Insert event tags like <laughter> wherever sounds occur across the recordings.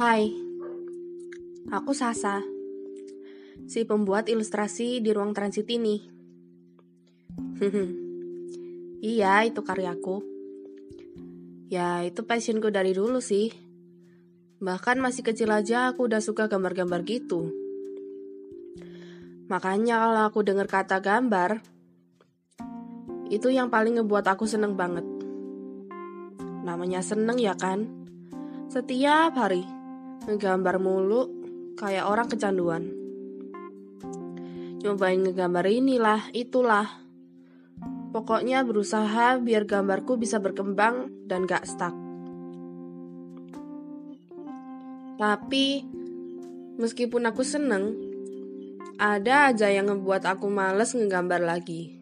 Hai, aku Sasa, si pembuat ilustrasi di ruang transit ini. <laughs> iya, itu karyaku. Ya, itu passionku dari dulu sih. Bahkan masih kecil aja aku udah suka gambar-gambar gitu. Makanya kalau aku dengar kata gambar, itu yang paling ngebuat aku seneng banget. Namanya seneng ya kan? Setiap hari ngegambar mulu kayak orang kecanduan. Nyobain ngegambar inilah, itulah. Pokoknya berusaha biar gambarku bisa berkembang dan gak stuck. Tapi, meskipun aku seneng, ada aja yang ngebuat aku males ngegambar lagi.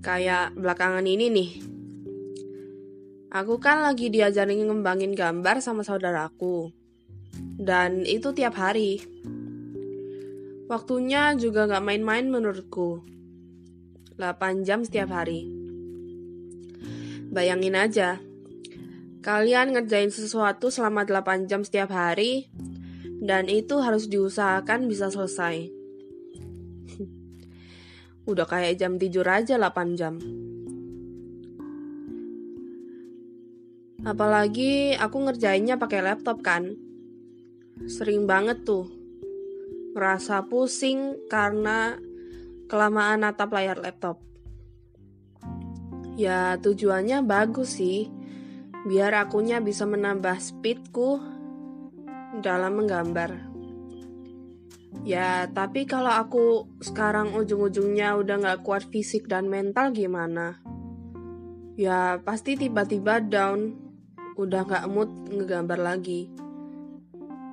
Kayak belakangan ini nih. Aku kan lagi diajarin ngembangin gambar sama saudaraku. Dan itu tiap hari. Waktunya juga gak main-main menurutku. 8 jam setiap hari. Bayangin aja, kalian ngerjain sesuatu selama 8 jam setiap hari, dan itu harus diusahakan bisa selesai. <laughs> Udah kayak jam tidur aja 8 jam. Apalagi aku ngerjainnya pakai laptop kan sering banget tuh ngerasa pusing karena kelamaan natap layar laptop. Ya tujuannya bagus sih, biar akunya bisa menambah speedku dalam menggambar. Ya, tapi kalau aku sekarang ujung-ujungnya udah gak kuat fisik dan mental gimana? Ya, pasti tiba-tiba down, udah gak mood ngegambar lagi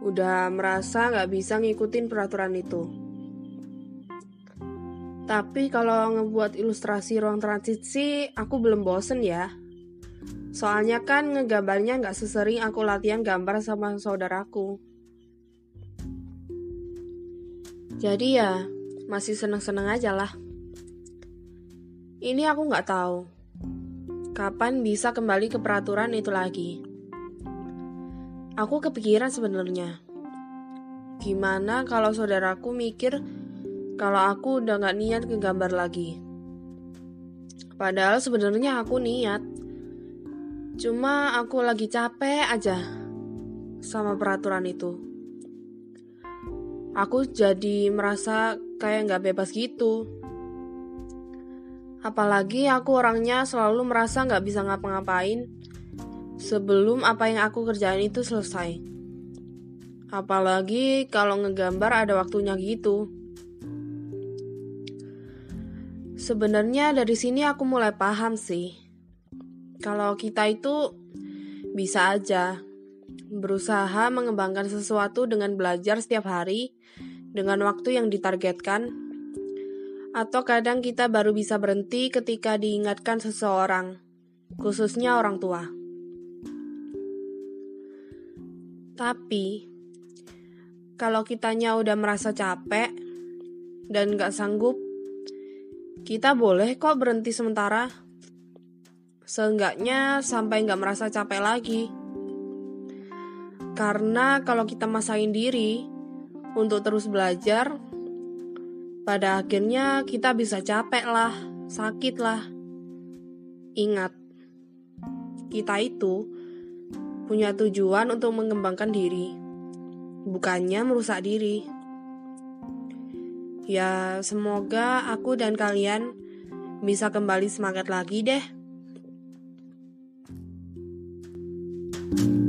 udah merasa nggak bisa ngikutin peraturan itu. Tapi kalau ngebuat ilustrasi ruang transit sih, aku belum bosen ya. Soalnya kan ngegambarnya nggak sesering aku latihan gambar sama saudaraku. Jadi ya, masih seneng-seneng aja lah. Ini aku nggak tahu kapan bisa kembali ke peraturan itu lagi. Aku kepikiran sebenarnya. Gimana kalau saudaraku mikir kalau aku udah gak niat ke gambar lagi? Padahal sebenarnya aku niat. Cuma aku lagi capek aja sama peraturan itu. Aku jadi merasa kayak gak bebas gitu. Apalagi aku orangnya selalu merasa gak bisa ngapa-ngapain sebelum apa yang aku kerjain itu selesai. Apalagi kalau ngegambar ada waktunya gitu. Sebenarnya dari sini aku mulai paham sih. Kalau kita itu bisa aja berusaha mengembangkan sesuatu dengan belajar setiap hari dengan waktu yang ditargetkan atau kadang kita baru bisa berhenti ketika diingatkan seseorang, khususnya orang tua. Tapi, kalau kitanya udah merasa capek dan gak sanggup, kita boleh kok berhenti sementara. Seenggaknya sampai gak merasa capek lagi. Karena kalau kita masain diri untuk terus belajar, pada akhirnya kita bisa capek lah, sakit lah. Ingat, kita itu punya tujuan untuk mengembangkan diri, bukannya merusak diri. Ya, semoga aku dan kalian bisa kembali semangat lagi deh. thank you